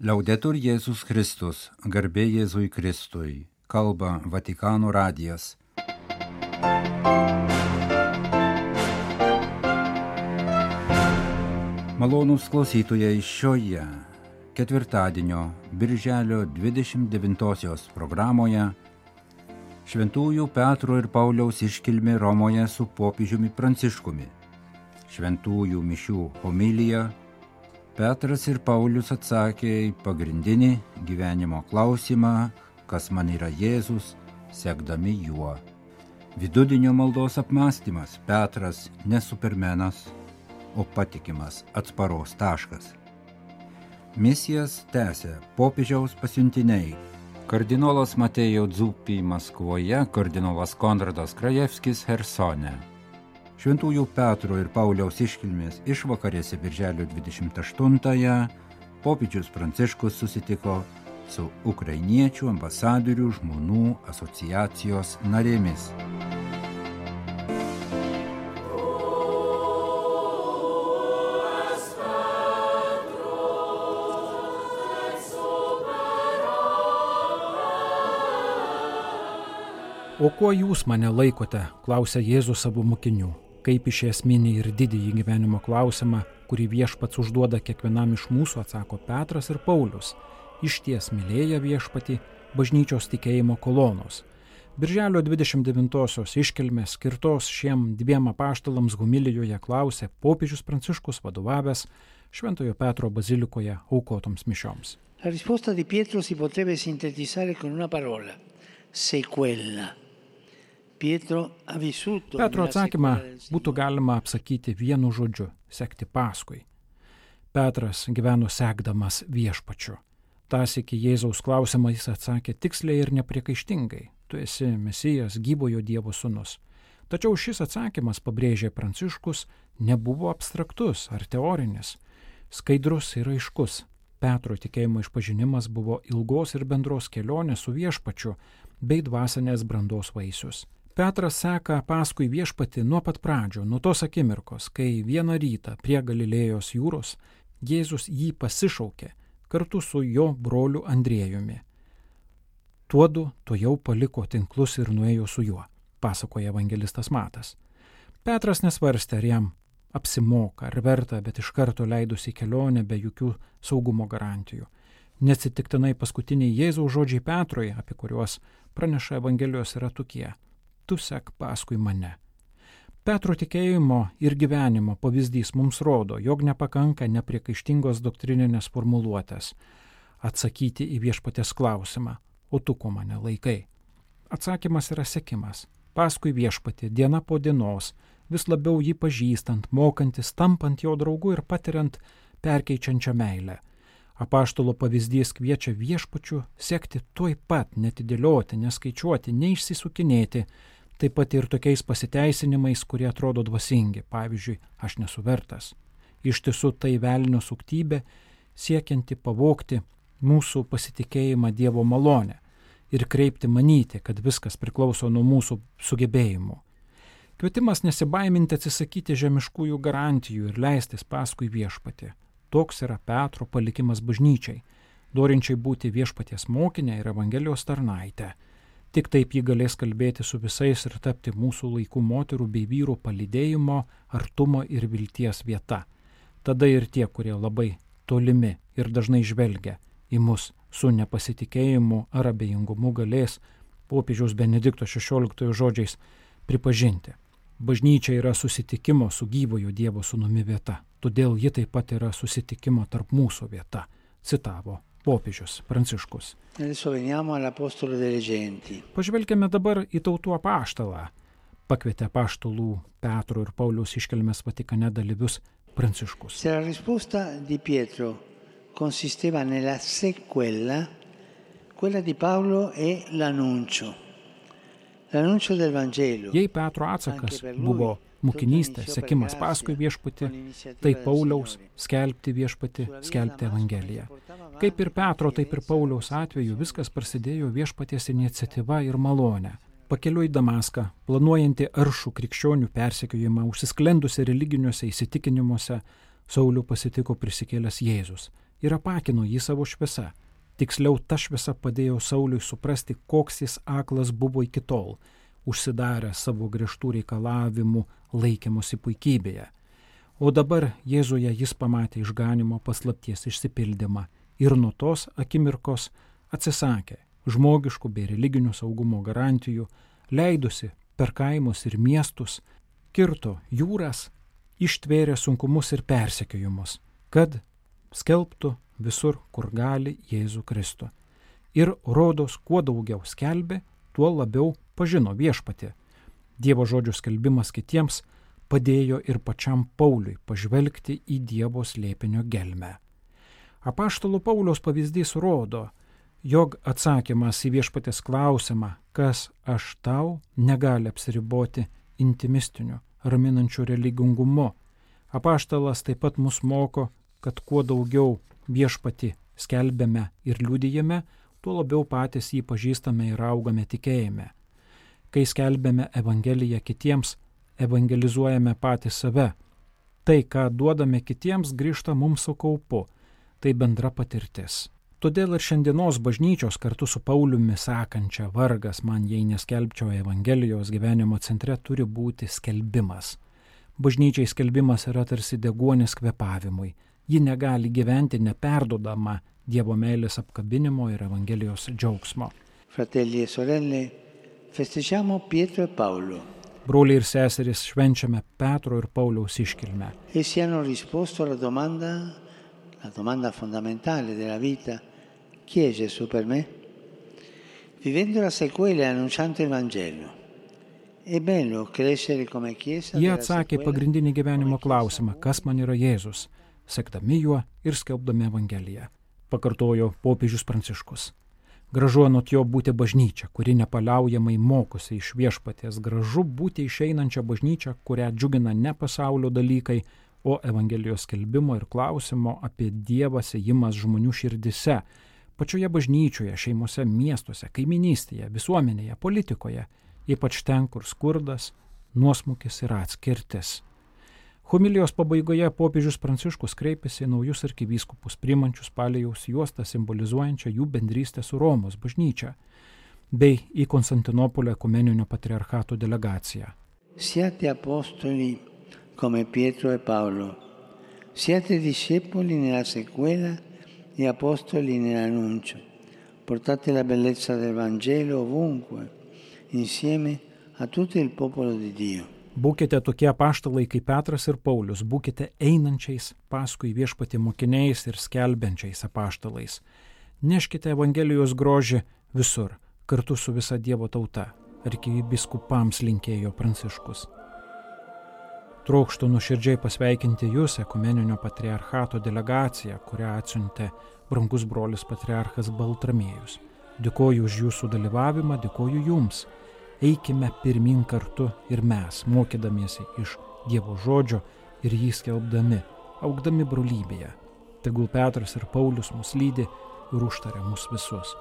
Liaudetur Jėzus Kristus, garbė Jėzui Kristui, kalba Vatikano radijas. Malonūs klausytojai šioje ketvirtadienio birželio 29 programoje Šventųjų Petro ir Pauliaus iškilmė Romoje su popiežiumi Pranciškumi. Šventųjų mišių homilija Petras ir Paulius atsakė į pagrindinį gyvenimo klausimą, kas man yra Jėzus, sekdami juo. Vidudinio maldos apmąstymas Petras ne supermenas, o patikimas atsparos taškas. Misijas tęsė popiežiaus pasiuntiniai. Kardinolas Matėjo Dzupį Maskvoje, kardinolas Konradas Krajevskis Hersone. Šventųjų Petro ir Pauliaus iškilmės išvakarėse birželio 28-ąją popiežius Pranciškus susitiko su ukrainiečių ambasadorių žmonų asociacijos narėmis. O kuo jūs mane laikote, klausė Jėzus savo mokinių, kaip iš esminį ir didįjį gyvenimo klausimą, kurį viešpats užduoda kiekvienam iš mūsų, atsako Petras ir Paulius, iš ties mylėję viešpatį bažnyčios tikėjimo kolonos. Birželio 29-osios iškilmės skirtos šiem dviem apaštalams humilijoje klausė popiežius Pranciškus vadovavęs Šventojo Petro bazilikoje aukotoms mišioms. La risposta di Pietro si potrebbe sintetizzare con una parola, sequela. Petro atsakymą būtų galima apsakyti vienu žodžiu - sekti paskui. Petras gyveno sekdamas viešpačiu. Tas iki Jėzaus klausimą jis atsakė tiksliai ir nepriekaištingai - tu esi Mesijas, gyvojo Dievo sūnus. Tačiau šis atsakymas, pabrėžė Pranciškus, nebuvo abstraktus ar teorinis, skaidrus ir aiškus. Petro tikėjimo išpažinimas buvo ilgos ir bendros kelionės su viešpačiu bei dvasinės brandos vaisius. Petras seka paskui viešpati nuo pat pradžio, nuo tos akimirkos, kai vieną rytą prie Galilėjos jūros Jėzus jį pasišaukė kartu su jo broliu Andriejumi. Tuodu to jau paliko tinklus ir nuėjo su juo, pasakoja evangelistas Matas. Petras nesvarstė, ar jam apsimoka, ar verta, bet iš karto leidusi kelionę be jokių saugumo garantijų. Neatsitiktinai paskutiniai Jėzaus žodžiai Petrui, apie kuriuos praneša Evangelijos, yra tokie - tu sek paskui mane. Petro tikėjimo ir gyvenimo pavyzdys mums rodo, jog nepakanka nepriekaištingos doktrininės formuluotės atsakyti į viešpatės klausimą, o tu ko mane laikai. Atsakymas yra sekimas. Paskui viešpatį diena po dienos, vis labiau jį pažįstant, mokantis, tampant jo draugu ir patiriant perkeičiančią meilę. Apaštalo pavyzdys kviečia viešpačių sekti tuoj pat, netidėlioti, neskaičiuoti, neišsisukinėti, taip pat ir tokiais pasiteisinimais, kurie atrodo dvasingi, pavyzdžiui, aš nesu vertas. Iš tiesų tai velnio suktybė, siekianti pavokti mūsų pasitikėjimą Dievo malonę ir kreipti manyti, kad viskas priklauso nuo mūsų sugebėjimų. Kvietimas nesibaiminti atsisakyti žemiškųjų garantijų ir leistis paskui viešpatį. Toks yra Petro palikimas bažnyčiai, norinčiai būti viešpaties mokinė ir Evangelijos tarnaitė. Tik taip ji galės kalbėti su visais ir tapti mūsų laikų moterų bei vyrų palidėjimo, artumo ir vilties vieta. Tada ir tie, kurie labai tolimi ir dažnai žvelgia į mus su nepasitikėjimu ar abejingumu galės popiežiaus Benedikto XVI žodžiais pripažinti. Bažnyčia yra susitikimo su gyvojo Dievo sūnumi vieta, todėl ji taip pat yra susitikimo tarp mūsų vieta, citavo popiežius Pranciškus. Pažvelkime dabar į tautų apaštalą. Pakvietė apaštalų Petro ir Pauliaus iškelmės Vatikane dalyvius Pranciškus. Se la risposta di Pietro consisteva nella sequela, quella di Paolo è l'annuncio. Jei Petro atsakas buvo mokinystė, sekimas paskui viešpatį, tai Pauliaus skelbti viešpatį, skelbti Evangeliją. Kaip ir Petro, taip ir Pauliaus atveju viskas prasidėjo viešpaties iniciatyva ir malonė. Pakeliu į Damaską, planuojanti aršų krikščionių persekiojimą, užsisklendusi religiniuose įsitikinimuose, Saulių pasitiko prisikėlęs Jėzus. ir apakino jį savo šviesa. Tiksliau, ta šviesa padėjo Sauliui suprasti, koks jis aklas buvo iki tol, užsidaręs savo griežtų reikalavimų laikymosi puikybėje. O dabar Jėzuje jis pamatė išganimo paslapties išsipildymą ir nuo tos akimirkos atsisakė žmogiškų bei religinių saugumo garantijų, leidusi per kaimus ir miestus, kirto jūras, ištvėrė sunkumus ir persekiojimus, kad skelbtų visur, kur gali Jėzų Kristų. Ir rodos, kuo daugiau skelbė, tuo labiau pažino viešpatį. Dievo žodžių skelbimas kitiems padėjo ir pačiam Pauliui pažvelgti į Dievo slėpinio gelmę. Apaštalų Pauliaus pavyzdys rodo, jog atsakymas į viešpatės klausimą, kas aš tau, negali apsiriboti intimistiniu, raminančiu religingumu. Apaštalas taip pat mus moko, kad kuo daugiau viešpati skelbėme ir liūdėjame, tuo labiau patys jį pažįstame ir augame tikėjime. Kai skelbėme Evangeliją kitiems, evangelizuojame patys save. Tai, ką duodame kitiems, grįžta mums su kaupu. Tai bendra patirtis. Todėl ir šiandienos bažnyčios kartu su Pauliumi sakančia vargas man, jei neskelbčiau Evangelijos gyvenimo centre, turi būti skelbimas. Bažnyčiai skelbimas yra tarsi deguonis kvepavimui. Ji negali gyventi neperdodama Dievo meilės apkabinimo ir Evangelijos džiaugsmo. Fratelli e sorelle, festeggiamo Pietro e Paolo. Broliai ir seserys švenčiame Petro ir Pauliaus iškilmę. Essi hanno risposto alla domanda, la domanda fondamentale della vita, chi è Gesù per me? Vivendo la sequela e annunciando il Vangelo. È bello crescere come Chiesa. Jie atsakė pagrindinį gyvenimo klausimą, kas man yra Jėzus, sekdami juo ir skelbdami Evangeliją. Pakartojo popiežius Pranciškus. Gražu anot jo būti bažnyčia, kuri nepaliaujamai mokosi iš viešpaties. Gražu būti išeinančia bažnyčia, kurią džiugina ne pasaulio dalykai, o Evangelijos skelbimo ir klausimo apie Dievą sėjimas žmonių širdise. Pačioje bažnyčioje, šeimose, miestuose, kaiminystėje, visuomenėje, politikoje, ypač ten, kur skurdas, nuosmukis ir atskirtis. Homilijos pabaigoje popiežius Pranciškus kreipėsi į naujus arkivyskupus, primančius palėjaus juostą simbolizuojančią jų bendrystę su Romos bažnyčia, bei į Konstantinopolio ekumeninio patriarchato delegaciją. Siate apostoli come Pietro e Paolo, siate discepoli nella sequela e apostoli nell'annuncio. Portate la bellezza del Vangelo ovunque, insieme a tutto il popolo di Dio. Būkite tokie paštalai kaip Petras ir Paulius, būkite einančiais paskui viešpatį mokiniais ir skelbiančiais apaštalais. Neškite Evangelijos grožį visur, kartu su visa Dievo tauta, arkivibiskupams linkėjo Pranciškus. Trokštų nuširdžiai pasveikinti Jūs, ekumeninio patriarchato delegaciją, kurią atsiuntė brangus brolis patriarchas Baltramėjus. Dėkoju už Jūsų dalyvavimą, dėkoju Jums eikime pirmin kartu ir mes, mokydamiesi iš Dievo žodžio ir jį skelbdami, augdami brolybėje. Tegul Petras ir Paulius mus lydi ir užtaria mus visus.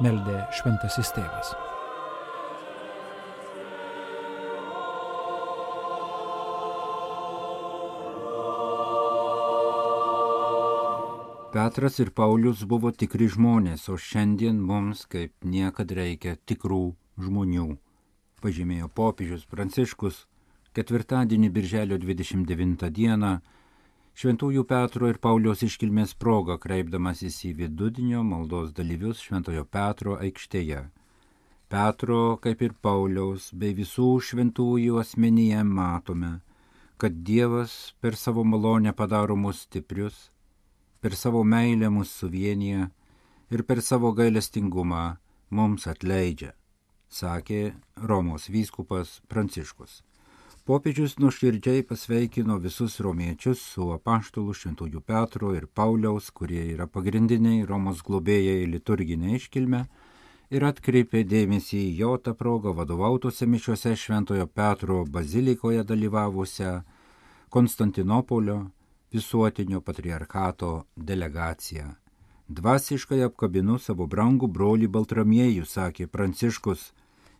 Meldė šventasis tėvas. Petras ir Paulius buvo tikri žmonės, o šiandien mums kaip niekad reikia tikrų žmonių, pažymėjo popiežius Pranciškus ketvirtadienį birželio 29 dieną Šventųjų Petro ir Pauliaus iškilmės proga kreipdamasis į vidudinio maldos dalyvius Šventojo Petro aikštėje. Petro, kaip ir Pauliaus, bei visų šventųjų asmenyje matome, kad Dievas per savo malonę padaro mus stiprius, per savo meilę mus suvienyje ir per savo gailestingumą mums atleidžia sakė Romos vyskupas Pranciškus. Popiežius nuoširdžiai pasveikino visus romiečius su apaštalų šventųjų Petro ir Pauliaus, kurie yra pagrindiniai Romos globėjai liturginė iškilme, ir atkreipė dėmesį į jo tą progą vadovautose mišiuose Šventojo Petro bazilikoje dalyvavusią Konstantinopolio visuotinio patriarchato delegaciją. Dvasiškai apkabinu savo brangų brolį Baltramiejų, sakė Pranciškus,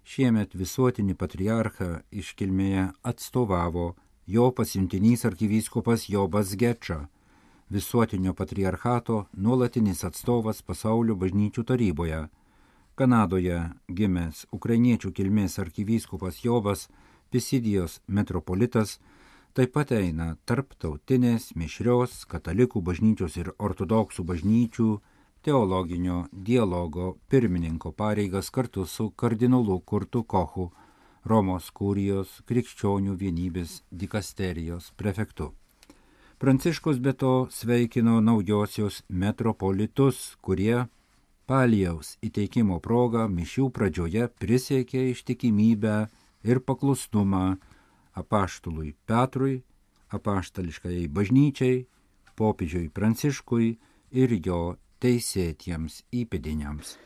Šiemet visuotinį patriarchą iškilmėje atstovavo jo pasiuntinys arkivyskupas Jobas Geča. visuotinio patriarchato nuolatinis atstovas pasaulio bažnyčių taryboje. Kanadoje gimęs ukrainiečių kilmės arkivyskupas Jovas Pisidijos metropolitas taip pat eina tarptautinės mišrios katalikų bažnyčios ir ortodoksų bažnyčių teologinio dialogo pirmininko pareigas kartu su kardinolu Kurtu Kochu, Romos kūrijos krikščionių vienybės dikasterijos prefektu. Pranciškus be to sveikino naujosios metropolitus, kurie palijaus įteikimo progą mišių pradžioje prisiekė ištikimybę ir paklusnumą apaštului Petrui, apaštališkai bažnyčiai, popiežiui Pranciškui ir jo teisėtiems įpėdiniams.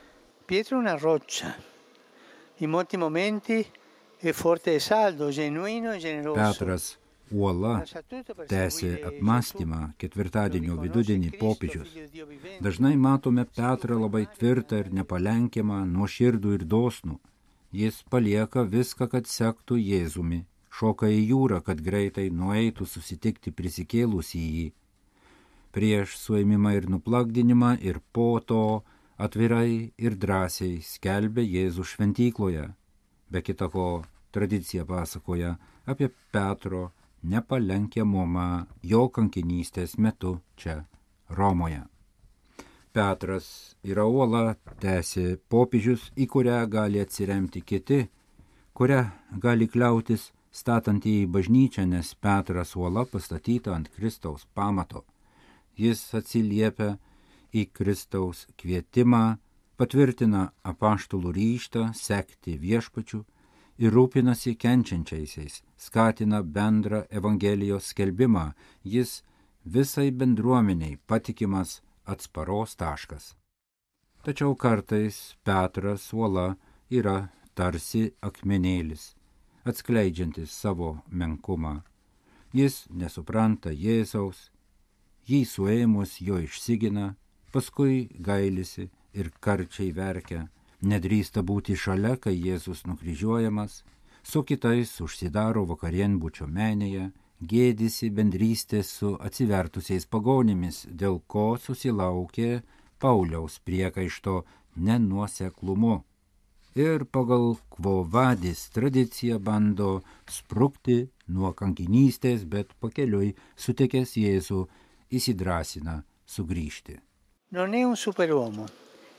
Pietro una roccia. In molti momenti è forte e saldo, genuino e generoso. Petras uola tęsė apmąstymą ketvirtadienio vidudienį popiežius. Dažnai matome Petrą labai tvirtą ir nepalenkiamą, nuoširdų ir dosnų. Jis palieka viską, kad sektų Jėzumi, šoka į jūrą, kad greitai nueitų susitikti prisikėlusį jį. Prieš suėmimą ir nuplakdinimą ir po to atvirai ir drąsiai skelbė Jėzų šventykloje. Be kita ko, tradicija pasakoja apie Petro nepalenkiamumą jo kankinystės metu čia Romoje. Petras yra uola, tęsė popiežius, į kurią gali atsiremti kiti, kurią gali kliautis statant į bažnyčią, nes Petras uola pastatyta ant Kristaus pamato. Jis atsiliepia į Kristaus kvietimą, patvirtina apaštalų ryštą sekti viešpačių ir rūpinasi kenčiančiaisiais, skatina bendrą Evangelijos skelbimą, jis visai bendruomeniai patikimas atsparos taškas. Tačiau kartais Petras uola yra tarsi akmenėlis, atskleidžiantis savo menkumą. Jis nesupranta Jėzaus, jį suėmus jo išsigina, paskui gailisi ir karčiai verkia, nedrįsta būti šalia, kai Jėzus nukryžiuojamas, su kitais užsidaro vakarienbučio menėje, gėdisi bendrystės su atsivertusiais pagonimis, dėl ko susilaukė Pauliaus priekaišto nenuoseklumu. Ir pagal kvovadis tradiciją bando sprukti nuo kankinystės, bet pakeliui sutikęs Jėzų įsidrasina sugrįžti. Non è un superuomo,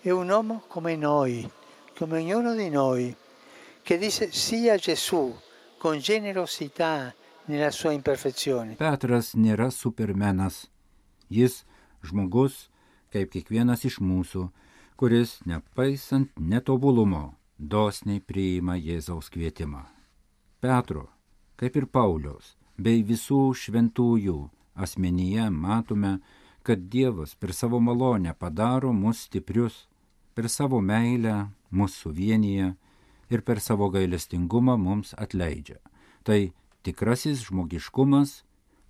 è un uomo come noi, come ognuno di noi, che dice sì a Gesù con generosità, nella sua imperfezione. Petras nėra supermenas. Jis žmogus, kaip kiekvienas iš mūsų, kuris, nepaisant netobulumo, dosniai priima Jėzaus kvietimą. Petro, kaip ir Pauliaus, bei visų šventųjų asmenyje matome, kad Dievas per savo malonę padaro mus stiprius, per savo meilę mus suvienyje ir per savo gailestingumą mums atleidžia. Tai tikrasis žmogiškumas,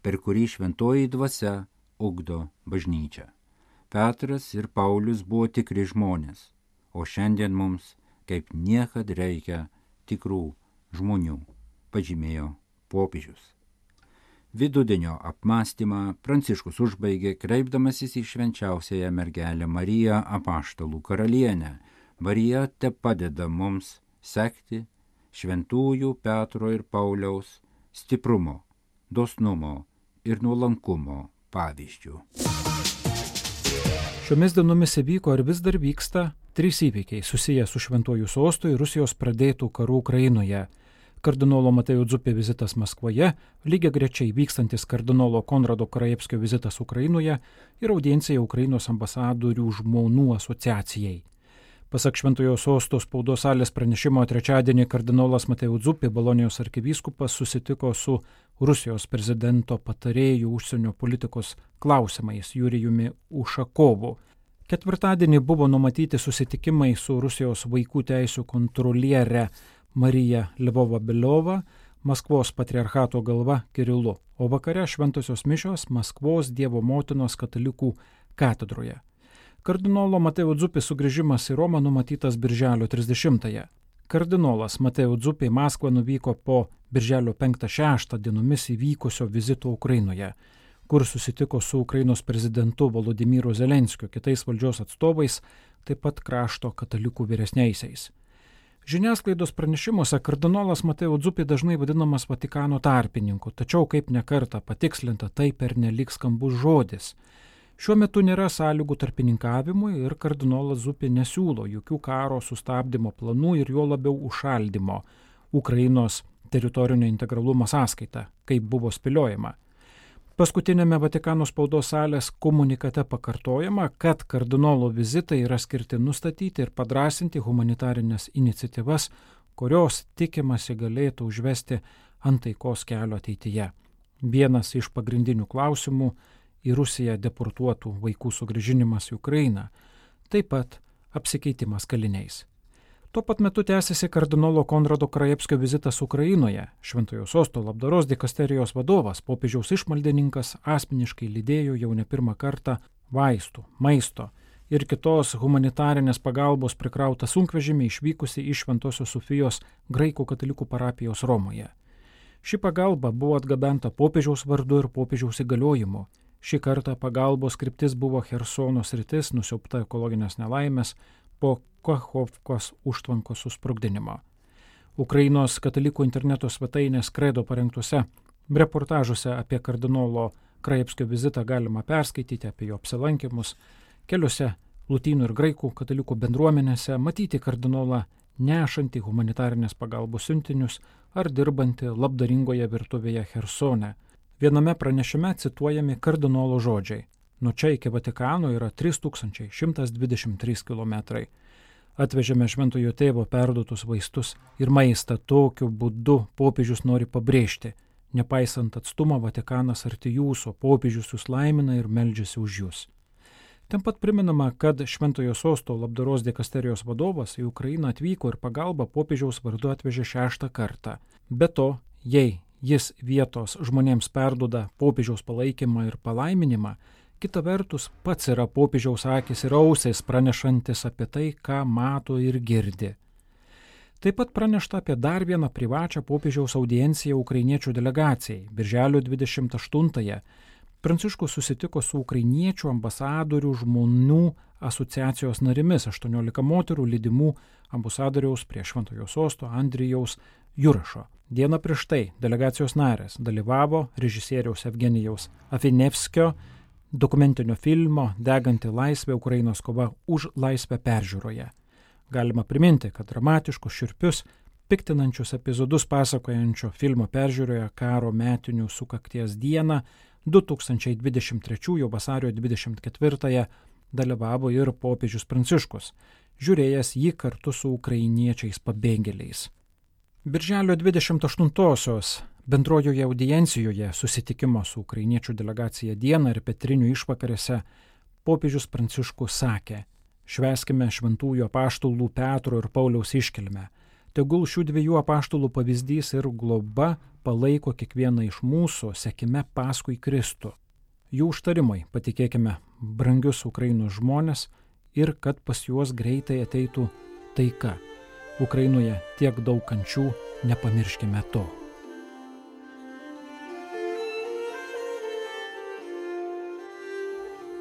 per kurį šventoji dvasia ugdo bažnyčią. Petras ir Paulius buvo tikri žmonės, o šiandien mums kaip niekad reikia tikrų žmonių, pažymėjo popiežius. Vidudienio apmąstymą Pranciškus užbaigė kreipdamasis į švenčiausiąją mergelę Mariją apaštalų karalienę. Marija te padeda mums sekti šventųjų Petro ir Pauliaus stiprumo, dosnumo ir nuolankumo pavyzdžių. Šiomis dienomis įvyko ir vis dar vyksta trys įvykiai susiję su Šventuoju sostu ir Rusijos pradėtų karų Ukrainoje. Kardinolo Matejo Dzupė vizitas Maskvoje, lygiai grečiai vykstantis kardinolo Konrado Karajevskio vizitas Ukrainoje ir audiencija Ukrainos ambasadorių žmonių asociacijai. Pasak Šventojo sostos spaudos salės pranešimo trečiadienį kardinolas Matejų Dzupė, Balonijos arkivyskupas, susitiko su Rusijos prezidento patarėjų užsienio politikos klausimais Jurijumi Ušakovu. Ketvirtadienį buvo numatyti susitikimai su Rusijos vaikų teisų kontrolierė Marija Lvova Biliova, Maskvos patriarchato galva Kirilu, o vakare šventosios mišios Maskvos Dievo motinos katalikų katedroje. Kardinolo Mateo Dzupį sugrįžimas į Romą numatytas birželio 30-ąją. Kardinolas Mateo Dzupė į Maskvą nuvyko po birželio 5-6 dienomis įvykusio vizito Ukrainoje, kur susitiko su Ukrainos prezidentu Volodymyru Zelenskiu, kitais valdžios atstovais, taip pat krašto katalikų vyresniaisiais. Žiniasklaidos pranešimuose kardinolas Mateo Dzupi dažnai vadinamas Vatikano tarpininku, tačiau kaip nekarta patikslinta, tai per nelik skambus žodis. Šiuo metu nėra sąlygų tarpininkavimui ir kardinolas Zupi nesiūlo jokių karo sustabdymo planų ir juo labiau užšaldimo Ukrainos teritorinio integralumo sąskaita, kaip buvo spėliojama. Paskutinėme Vatikano spaudos salės komunikate pakartojama, kad kardinolo vizitai yra skirti nustatyti ir padrasinti humanitarinės iniciatyvas, kurios tikimasi galėtų užvesti ant taikos kelio ateityje. Vienas iš pagrindinių klausimų į Rusiją deportuotų vaikų sugražinimas į Ukrainą, taip pat apsikeitimas kaliniais. Tuo pat metu tęsiasi kardinolo Konrado Krajevskio vizitas Ukrainoje. Šventojo sosto labdaros dikasterijos vadovas, popiežiaus išmaldininkas, asmeniškai lydėjo jau ne pirmą kartą vaistų, maisto ir kitos humanitarinės pagalbos prikrautą sunkvežimį išvykusi iš Šventosios Sofijos graikų katalikų parapijos Romoje. Ši pagalba buvo atgabenta popiežiaus vardu ir popiežiaus įgaliojimu Šį kartą pagalbos kryptis buvo Hersono sritis, nusiaupta ekologinės nelaimės po Kachovkos užtvankos susprogdinimo. Ukrainos katalikų interneto svetainės kredo parengtuose reportažuose apie kardinolo Krajevskio vizitą galima perskaityti apie jo apsilankimus keliose lutynų ir graikų katalikų bendruomenėse, matyti kardinolą nešantį humanitarinės pagalbos siuntinius ar dirbantį labdaringoje virtuvėje Hersone Viename pranešime cituojami kardinolo žodžiai. Nuo čia iki Vatikano yra 3123 km. Atvežėme šventojo tėvo perduotus vaistus ir maistą tokiu būdu popiežius nori pabrėžti. Nepaisant atstumą, Vatikanas arti jūsų, popiežius jūs laimina ir meldžiasi už jūs. Ten pat priminama, kad Šventojo sosto labdaros dikasterijos vadovas į Ukrainą atvyko ir pagalbą popiežiaus vardu atvežė šeštą kartą. Be to, jei jis vietos žmonėms perduoda popiežiaus palaikymą ir palaiminimą, kita vertus pats yra popiežiaus akis ir ausės pranešantis apie tai, ką mato ir girdi. Taip pat pranešta apie dar vieną privačią popiežiaus audienciją ukrainiečių delegacijai. Birželio 28-ąją Pranciškus susitiko su ukrainiečių ambasadorių žmonių asociacijos narimis 18 moterų lydimų ambasadoriaus prie Šventojo sosto Andrijaus Jurašo. Dieną prieš tai delegacijos narės dalyvavo režisieriaus Evgenijaus Afinevskio dokumentinio filmo Deganti laisvė Ukrainos kova už laisvę peržiūroje. Galima priminti, kad dramatiškus širpius, piktinančius epizodus pasakojančio filmo peržiūroje karo metinių sukakties dieną 2023 vasario 24 dalyvavo ir popiežius Pranciškus, žiūrėjęs jį kartu su ukrainiečiais pabėgėliais. Birželio 28-osios bendrojoje audiencijoje susitikimo su ukrainiečių delegacija dieną ir petrinių išvakarėse popiežius Pranciškus sakė, šveskime šventųjų apaštulų Petro ir Pauliaus iškilmę. Tegul šių dviejų apaštulų pavyzdys ir globa palaiko kiekvieną iš mūsų sekime paskui Kristų. Jų užtarimai, patikėkime, brangius Ukrainos žmonės ir kad pas juos greitai ateitų taika. Ukrainoje tiek daug kančių, nepamirškime to.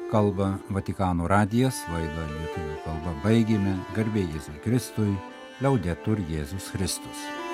Kalba Vatikano radijas, laidą lietuvių kalba baigėme, garbė Jėzui Kristui, liaudetur Jėzus Kristus.